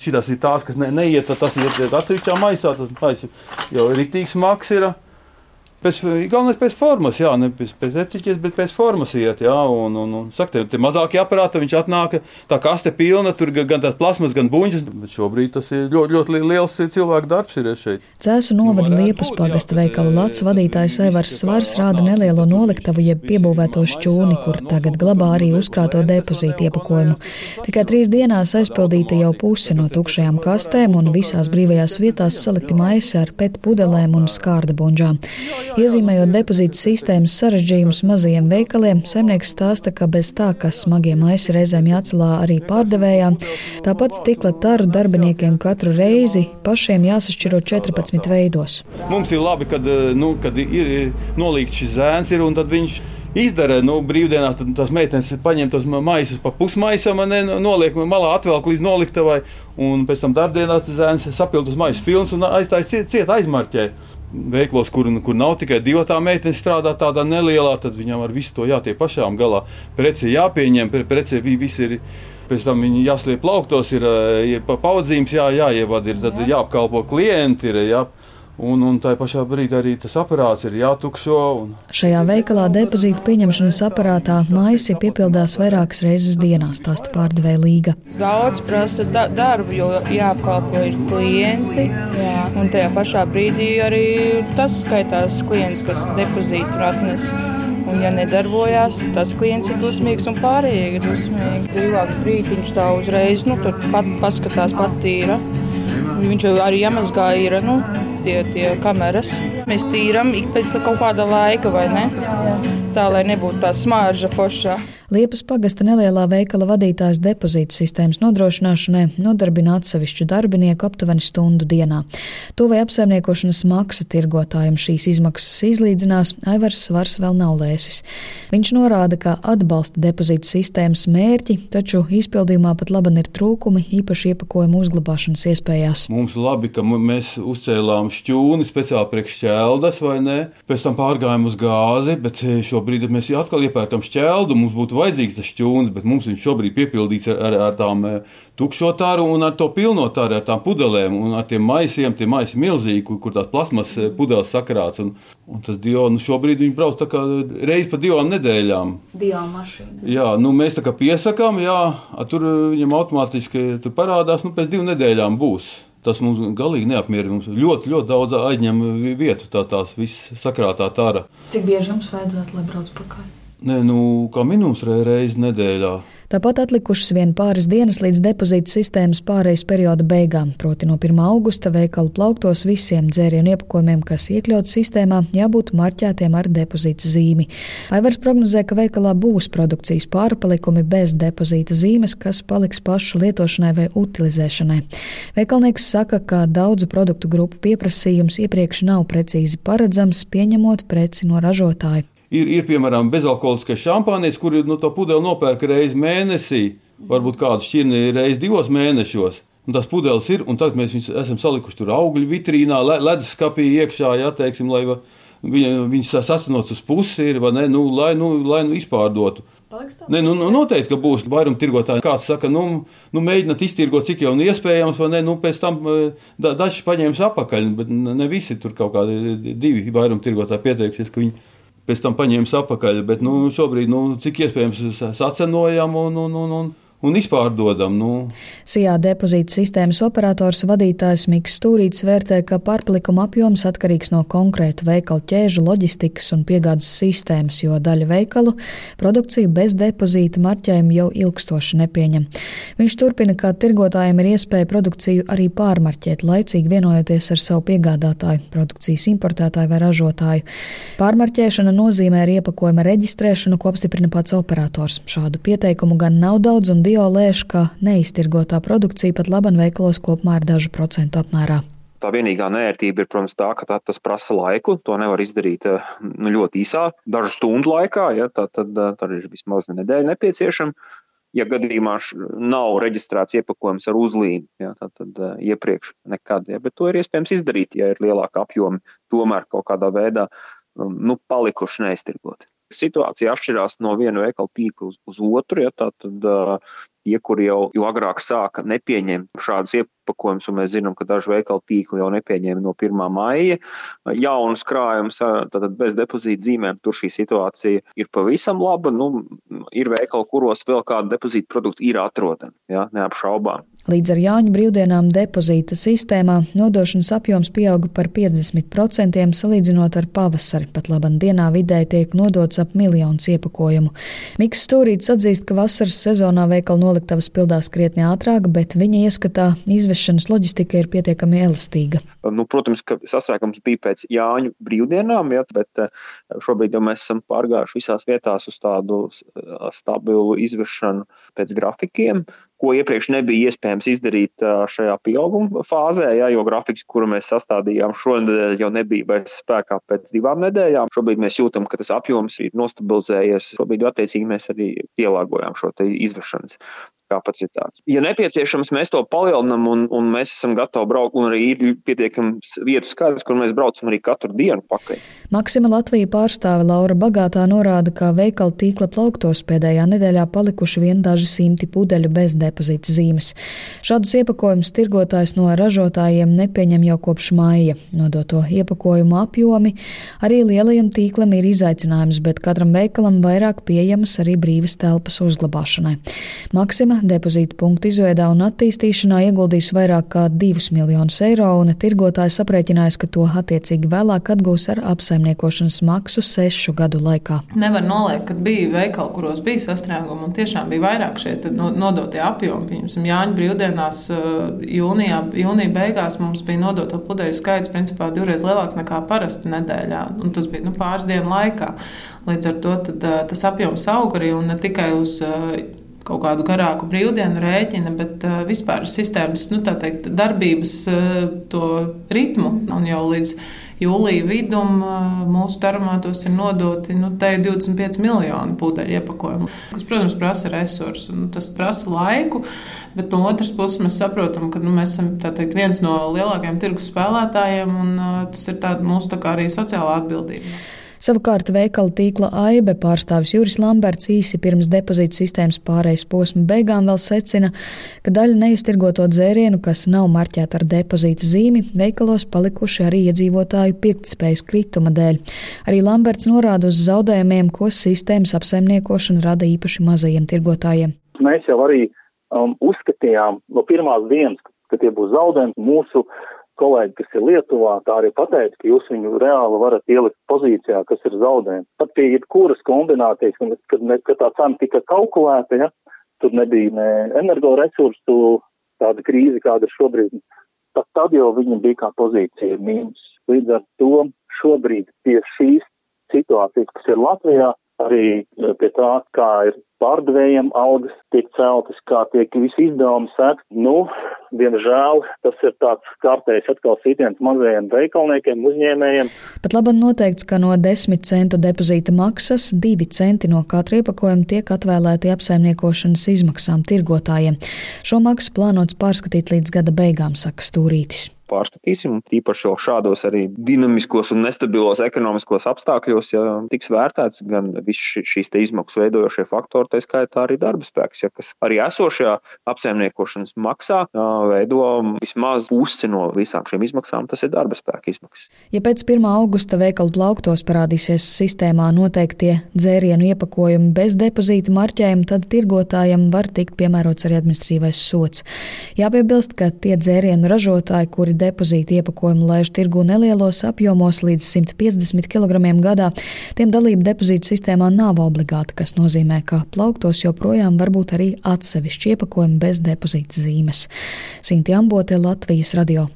Šīs ir tās, kas ne, neiet, tas ir atsevišķā maisā. Tas maisa jau rītīgs maks ir. Pēc, galvenais pēc formas, jā, ne pēc, pēc etiķetes, bet pēc formas iet. Jā, un, un, un saka, tie, tie mazākie aparāti, viņš atnāk, tā kaste pilna, tur gan tās plasmas, gan buļģis. Bet šobrīd tas ir ļoti, ļoti liels cilvēku darbs ir šeit. Cēsu novada Liepas pagasta veikala Lats vadītājs Evars Svars rāda nelielo noliktavu, jeb piebūvēto šķūni, kur tagad glabā arī uzkrāto depozītu iepakojumu. Tikai trīs dienās aizpildīta jau puse no tukšajām kastēm un visās brīvajās vietās salikti maisi ar pet pudelēm un skārda bunžām. Iezīmējot depozītu sistēmas sarežģījumus mazajiem veikaliem, saimnieks stāsta, ka bez tā, ka smagie maisi reizēm jācelā arī pārdevējām, tāpat stikla taru darbiniekiem katru reizi pašiem jāsašķiro 14 veidos. Mums ir labi, kad, nu, kad ir nolīgts šis zēns, ir, un tad viņš izdara nu, brīvdienās, tad tās meitenes paņem tos maisus pa pusmaisam, ne, noliek malā, atvelk līdz noliktavai, un pēc tam darbdienās zēns sapild uz maisu pilns un aiztājas ciet, ciet aizmarķē veiklos, kur, kur nav tikai divi tā meitene strādā tādā nelielā, tad viņam ar visu to jātiek pašām galā. Preci jāpieņem, pre, preci viss ir. Pēc tam viņi jāsliek plauktos, ir paudzīmes jā, jāievada, ir jā. jāapkalpo klienti, ir jā, Un, un tā pašā brīdī arī tas aparāts ir jātukšo. Un... Šajā veikalā depozītu pieņemšanas aparātā maisi piepildās vairākas reizes dienā, stāsta pārdevēja līga. Daudz prasa da darbu, jo jāapkalpo ir klienti. Jā. Un tajā pašā brīdī arī tas skaitās klients, kas depozītu atnes. Un, ja nedarbojās, tas klients ir dusmīgs un pārējie ir dusmīgi. Brīvāks brīdiņš tā uzreiz, nu, tur pat paskatās pat tīra. Viņš jau arī iemazgā ir, nu, tie, tie kameras. Mēs tīram ik pēc kaut kāda laika, vai ne? Tā, lai nebūtu tā smārža fošā. Liepas pagasta nelielā veikala vadītājs depozīta sistēmas nodrošināšanai nodarbina atsevišķu darbinieku aptuveni stundu dienā. To vai apsaimniekošanas maksa tirgotājiem šīs izmaksas izlīdzinās, Aivars Svars vēl nav lēsis. Viņš norāda, ka atbalsta depozīta sistēmas mērķi, taču izpildījumā pat laban ir trūkumi, īpaši iepakojumu uzglabāšanas iespējās. Mums labi, ka mēs uzcēlām šķūni speciāli priekš šķeldas vai ne, pēc tam pārgājām uz gāzi, bet šobrīd mēs atkal iepērkam šķeldu, mums būtu vajadzīgs tas šķūnis, bet mums viņš šobrīd piepildīts ar, ar, ar tām eh, tukšo tāru un ar to pilno tāru, ar tām pudelēm un ar tiem maisiem, tie maisi milzīgi, kur, kur tās plasmas eh, pudeles sakrāts. Un, un tas dions nu šobrīd viņi brauc reiz pa divām nedēļām. Divām mašīnām. Jā, nu mēs tā kā piesakām, jā, tur eh, viņam automātiski tur parādās, nu pēc divām nedēļām būs. Tas mums galīgi neapmierina. Mums ļoti, ļoti daudz aizņem vietu tā tās visas sakrātā tāra. Cik bieži jums vajadzētu, lai brauc pakaļ? Nē, nu, kā minūtes reizi nedēļā. Tāpat atlikušas vien pāris dienas līdz depozīta sistēmas pārejas perioda beigām, proti no 1. augusta veikalu plauktos visiem dzērienu iepakojumiem, kas iekļauts sistēmā, jābūt marķētiem ar depozīta zīmi. Aivars prognozē, ka veikalā būs produkcijas pārpalikumi bez depozīta zīmes, kas paliks pašu lietošanai vai utilizēšanai. Veikalnieks saka, ka daudzu produktu grupu pieprasījums iepriekš nav precīzi paredzams, pieņemot preci no ražotāja. Ir, ir piemēram, bezalkoholiskais šampānis, kur nu, to pudeli nopērk reizi mēnesī, varbūt kādu šķirni reizi divos mēnešos. Un tās pudeles ir, un tagad mēs viņus esam salikuši tur augļu vitrīnā, leduskapī iekšā, ja teiksim, lai viņa, viņas sasinots uz pusi, ir, ne, nu, lai, nu, lai nu izpārdotu. Ne, nu, nu, noteikti, ka būs vairumtirgotāji. Kāds saka, nu, nu mēģināt iztirgot, cik jau iespējams, vai ne? Nu, pēc tam da, dažs paņēmis apakaļ, bet ne visi tur kaut kādi divi vairumtirgotāji pieteikušies, ka viņi pēc tam paņēmis atpakaļ. Bet nu, šobrīd, nu, cik iespējams, sacenojam un, un, un, un un izpārdodam. Nu. Sijā depozīta sistēmas operators vadītājs Miks Stūrīts vērtē, ka pārpalikuma apjoms atkarīgs no konkrētu veikalu ķēžu loģistikas un piegādes sistēmas, jo daļa veikalu produkciju bez depozīta marķējumu jau ilgstoši nepieņem. Viņš turpina, ka tirgotājiem ir iespēja produkciju arī pārmarķēt, laicīgi vienojoties ar savu piegādātāju, produkcijas importētāju vai ražotāju. Pārmarķēšana nozīmē arī iepakojuma reģistrēšanu, ko apstiprina pats operators. Šādu pieteikumu gan nav daudz un Dio lēš, ka neiztirgotā produkcija pat laban veikalos kopumā ir dažu procentu apmērā. Tā vienīgā nērtība ir, protams, tā, ka tā, tas prasa laiku. To nevar izdarīt eh, nu, ļoti īsā, dažu stundu laikā. Ja, tā, tad, eh, tad ir vismaz nedēļa nepieciešama. Ja gadījumā nav reģistrēts iepakojums ar uzlīmi, ja, tad, tad uh, iepriekš nekad. Ja, bet to ir iespējams izdarīt, ja ir lielāka apjoma, tomēr kaut kādā veidā um, nu, palikuši neiztirgoti situācija atšķirās no viena veikala tīkla uz, uz otru. Ja, tad, tie, kuri jau, jau agrāk sāka nepieņemt šādus iepakojumus, un mēs zinām, ka daži veikalu tīkli jau nepieņēma no 1. maija jaunus krājumus, tātad bez depozīta zīmēm. Tur šī situācija ir pavisam laba. Nu, ir veikali, kuros vēl kāda depozīta produkta ir atrodama, ja, neapšaubām. Līdz ar Jāņu brīvdienām depozīta sistēmā nodošanas apjoms pieauga par 50% salīdzinot ar pavasari. Pat labam dienā vidēji tiek nodots ap miljons iepakojumu. Miks Stūrīts atzīst, ka vasaras sezonā veikala noliktavas pildās krietni ātrāk, bet viņa ieskatā izvešanas loģistika ir pietiekami elastīga. Nu, protams, ka sastrēgums bija pēc Jāņu brīvdienām, ja, bet eh, šobrīd jau mēs esam pārgājuši visās vietās uz tādu eh, stabilu izvešanu pēc grafikiem ko iepriekš nebija iespējams izdarīt šajā pieauguma fāzē, ja, jo grafiks, kuru mēs sastādījām šonadēļ, jau nebija vairs spēkā pēc divām nedēļām. Šobrīd mēs jūtam, ka tas apjoms ir nostabilizējies. Šobrīd, attiecīgi, mēs arī pielāgojām šo izvešanas kapacitāti. Ja nepieciešams, mēs to palielinām un, un mēs esam gatavi braukt, un arī ir pietiekams vietu skaits, kur mēs braucam arī katru dienu pakaļ. Maksima Latvija pārstāve Laura Bagātā norāda, ka veikalu tīkla plauktos pēdējā nedēļā palikuši vien daži simti pudeļu bez depozīta zīmes. Šādus iepakojumus tirgotājs no ražotājiem nepieņem jau kopš māja. Nodoto iepakojumu apjomi arī lielajam tīklam ir izaicinājums, bet katram veikalam vairāk pieejamas arī brīvas telpas uzglabāšanai. Maksima depozīta punktu izveidā un attīstīšanā ieguldīs vairāk kā 2 miljonus eiro, un tirgotājs aprēķinājis, ka to attiecīgi vēlāk atgūs ar apsaimniekošanas maksu sešu gadu laikā. Nevar noliekt, ka bija veikali, kuros bija sastrēgumi, un tiešām bija vairāk šie nodotie apjomi. Piemēram, Jāņa brīvdienās eh, jūnijā, jūnija beigās mums bija nodoto pudeļu skaits principā divreiz lielāks nekā parasti nedēļā. Un tas bija nu, pāris dienu laikā. Līdz ar to tad, eh, tas apjoms aug arī un ne tikai uz eh, kaut kādu garāku brīvdienu rēķina, bet uh, vispār sistēmas nu, teikt, darbības uh, to ritmu un jau līdz jūlija vidum mūsu termātos ir nodoti nu, 25 miljoni pudeļu iepakojumu. Tas, protams, prasa resursus, nu, tas prasa laiku, bet no otras puses mēs saprotam, ka nu, mēs esam teikt, viens no lielākajiem tirgus spēlētājiem, un tas ir mūsu arī sociālā atbildība. Savukārt veikala tīkla AIBE pārstāvis Juris Lamberts īsi pirms depozīta sistēmas pārejas posma beigām vēl secina, ka daļa neiztirgoto dzērienu, kas nav marķēta ar depozīta zīmi, veikalos palikuši arī iedzīvotāju pirktspējas krituma dēļ. Arī Lamberts norāda uz zaudējumiem, ko sistēmas apsaimniekošana rada īpaši mazajiem tirgotājiem. Mēs jau arī um, uzskatījām no pirmās dienas, ka tie būs zaudējumi mūsu kolēģi, kas ir Lietuvā, tā arī pateica, ka jūs viņu reāli varat ielikt pozīcijā, kas ir zaudējumi. Pat pie jebkuras kombinācijas, kad, ne, kad tā cena tika kalkulēta, ja, tur nebija ne energoresursu tāda krīze, kāda ir šobrīd. Pat tad jau viņa bija kā pozīcija mīnus. Līdz ar to šobrīd pie šīs situācijas, kas ir Latvijā, arī pie tā, kā ir pārdevējiem algas tiek celtas, kā tiek visi izdevumi sēkt. Nu, diemžēl tas ir tāds kārtējs atkal sitiens mazajiem veikalniekiem, uzņēmējiem. Pat labi noteikts, ka no 10 centu depozīta maksas 2 centi no katra iepakojuma tiek atvēlēti apsaimniekošanas izmaksām tirgotājiem. Šo maksu plānots pārskatīt līdz gada beigām, saka Stūrītis pārskatīsim. Tīpaši jau šādos arī dinamiskos un nestabilos ekonomiskos apstākļos, ja tiks vērtēts gan visi šīs izmaksu veidojošie faktori, tā skaitā arī darba spēks, ja, kas arī esošajā apsaimniekošanas maksā veido vismaz pusi no visām šīm izmaksām, tas ir darba spēka izmaksas. Ja pēc 1. augusta veikalu plauktos parādīsies sistēmā noteiktie dzērienu iepakojumi bez depozīta marķējuma, tad tirgotājiem var tikt piemērots arī administratīvais sots. Jāpiebilst, ka tie dzērienu ražotāji, kuri depozīta iepakojumu laiž tirgu nelielos apjomos līdz 150 kg gadā, tiem dalība depozīta sistēmā nav obligāta, kas nozīmē, ka plauktos joprojām var būt arī atsevišķi iepakojumi bez depozīta zīmes. Sinti Ambote, Latvijas radio.